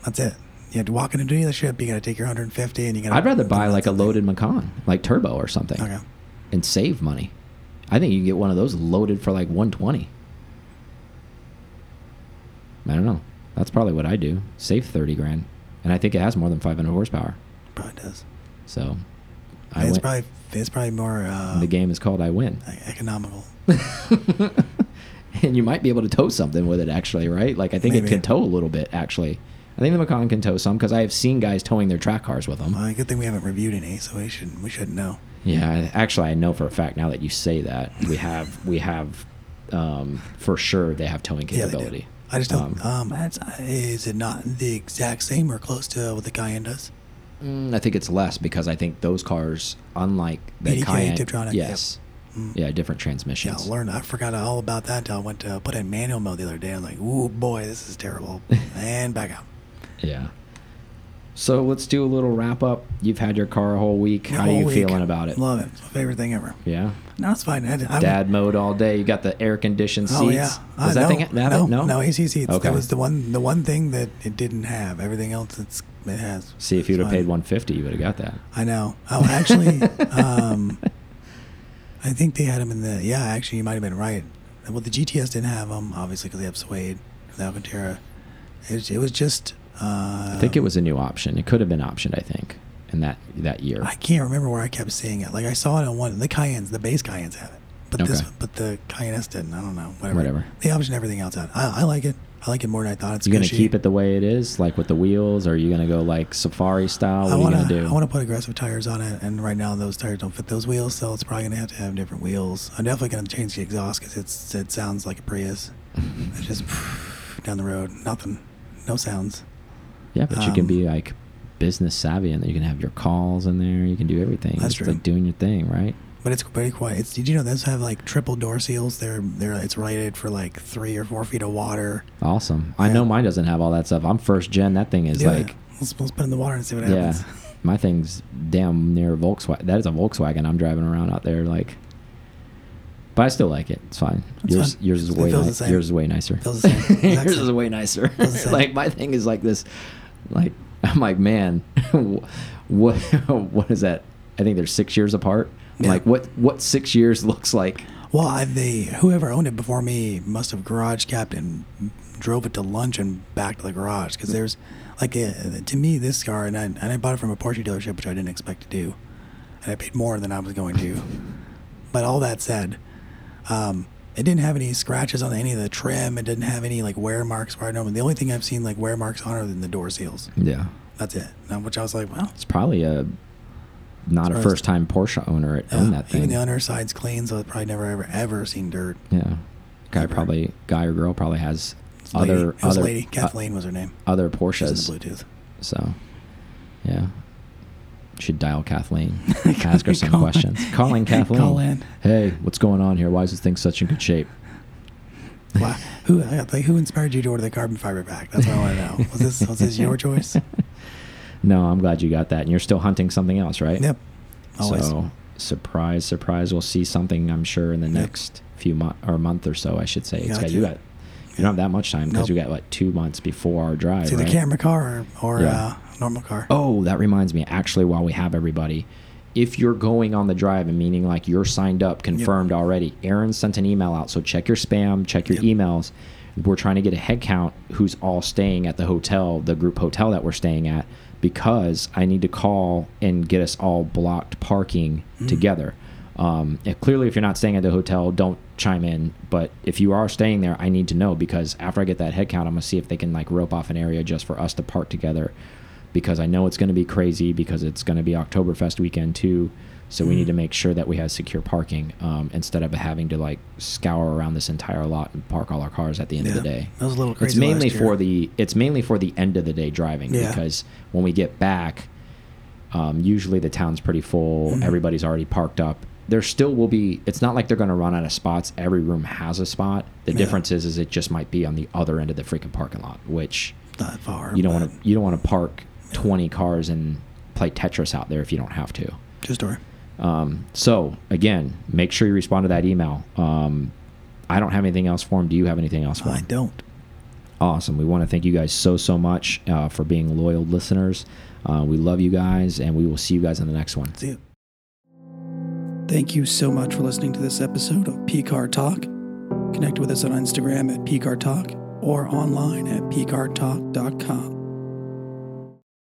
that's it. You have to walk into a dealership. You got to take your 150, and you got. I'd rather buy like a loaded Macan, like turbo or something, Okay. and save money. I think you can get one of those loaded for like 120. I don't know. That's probably what I do. Save 30 grand, and I think it has more than 500 horsepower. Probably does. So, I it's probably it's probably more uh, the game is called I win. economical. <laughs> and you might be able to tow something with it actually right like i think it can tow a little bit actually i think the macan can tow some because i have seen guys towing their track cars with them Well, good thing we haven't reviewed any, so we should we should know. yeah actually i know for a fact now that you say that we have <laughs> we have um, for sure they have towing Yeah, capability I just don't. Um, Um, is it not the exact same or close to what the Cayenne does? Mm, i think it's less because i think those cars unlike the cayenne Tiptronic, yes Mm. yeah different Yeah, transmissions I learned. I forgot all about that until I went to put in manual mode the other day. I'm like, ooh boy, this is terrible. <laughs> and back out. yeah so let's do a little wrap up you've had your car a whole week how are you week. feeling about it Love it. It's my favorite thing ever. yeah No, it's fine. I, dad mode all day. You got the air conditioned seats. Oh yeah. Does Uh, that no, thing have no, it? No, no AC seats. Okay. That was the one. The one thing that it didn't have. Everything else, it's it has. See, if you'd have paid 150, you would have got that. I know. Oh, actually, <laughs> um, I think they had them in the. Yeah, actually, you might have been right. Well, the GTS didn't have them, obviously, because they have Suede, the Alcantara. It was, it was just. Uh, I think it was a new option. It could have been optioned. I think in that that year. I can't remember where I kept seeing it. Like I saw it on one. The Cayennes, the base Cayennes have it, but this, but the Cayenne S didn't. I don't know. Whatever. Whatever. They option everything else out. I, I like it. I like it more than I thought. It's you gonna keep it the way it is, like with the wheels, or are you gonna go like safari style? What I are you gonna do? I want to put aggressive tires on it, and right now those tires don't fit those wheels, so it's probably gonna have to have different wheels. I'm definitely gonna change the exhaust because it's it sounds like a Prius. <laughs> It's just down the road, nothing, no sounds. Yeah, but you can Um, be like business savvy and you can have your calls in there. You can do everything. That's it's true. like doing your thing, right? But it's pretty quiet. It's, did you know those have like triple door seals? They're they're it's rated for like three or four feet of water. Awesome. I know mine doesn't have all that stuff. I'm first gen. That thing is Yeah, like, let's, let's put it in the water and see what yeah, happens. <laughs> my thing's damn near Volkswagen. That is a Volkswagen I'm driving around out there. Like, but I still like it. It's fine. It's yours, fun. yours is It way, feels ni- the same. yours is way nicer. Feels the same. <laughs> Yours is way nicer. Feels the <laughs> same. like my thing is like this. Like <laughs> I'm like, man, <laughs> what what is that? I think they're six years apart. Yeah. Like what what six years <laughs> looks like. Well, I, they whoever owned it before me must have garage kept and drove it to lunch and back to the garage because there's like uh to me this car and I, and I bought it from a Porsche dealership which I didn't expect to do and I paid more than I was going to. But all that said, um, it didn't have any scratches on any of the trim. It didn't have any like wear marks where I know. The only thing I've seen like wear marks on are than the door seals. Yeah, That's it. Now, which I was like, well, it's probably a not a first time Porsche owner owned yeah, that thing. even the underside's clean, so it's probably never ever ever seen dirt. Yeah. Guy Never. probably guy or girl probably has a lady. other other lady. uh, Kathleen was her name. other Porsches. Bluetooth. So, yeah. Should dial Kathleen. <laughs> Ask her some Call- questions. Calling <laughs> Kathleen. Call in. Hey, what's going on here? Why is this thing such in good shape? <laughs> Wow. Who like who inspired you to order the carbon fiber back? That's what I want to know. Was this was this your choice? No, I'm glad you got that. And you're still hunting something else, right? Yep. Always. So, surprise, surprise. We'll see something, I'm sure, in the Yep. next few months or month or so, I should say. You It's got you got, you don't have that much time because Nope. you got like two months before our drive. it's either right? camera car or, or Yeah. uh, normal car. Oh, that reminds me. Actually, while we have everybody, if you're going on the drive and meaning like you're signed up, confirmed already, Aaron sent an email out. So check your spam, check your Yep. emails. We're trying to get a head count who's all staying at the hotel, the group hotel that we're staying at, because I need to call and get us all blocked parking Mm. together. Um, clearly, if you're not staying at the hotel, don't chime in. But if you are staying there, I need to know because after I get that head count, I'm gonna see if they can like rope off an area just for us to park together. Because I know it's gonna be crazy because it's gonna be Oktoberfest weekend too. So we need Mm. to make sure that we have secure parking um, instead of having to like scour around this entire lot and park all our cars at the end of the day. That was a little crazy. It's mainly for the it's mainly for the end of the day driving Yeah. because when we get back, um, usually the town's pretty full. Mhm. Everybody's already parked up. There still will be. It's not like they're going to run out of spots. Every room has a spot. The Yeah. difference is, is it just might be on the other end of the freaking parking lot, which not far. you don't want to. You don't want to park twenty cars and play Tetris out there if you don't have to. True story. Um, so again, make sure you respond to that email. Um, I don't have anything else for him. Do you have anything else for I don't. Awesome. We want to thank you guys so, so much uh, for being loyal listeners. Uh, we love you guys, and we will see you guys in the next one. See you. Thank you so much for listening to this episode of PCAR Talk. Connect with us on Instagram at PCAR Talk or online at PCARTalk.com.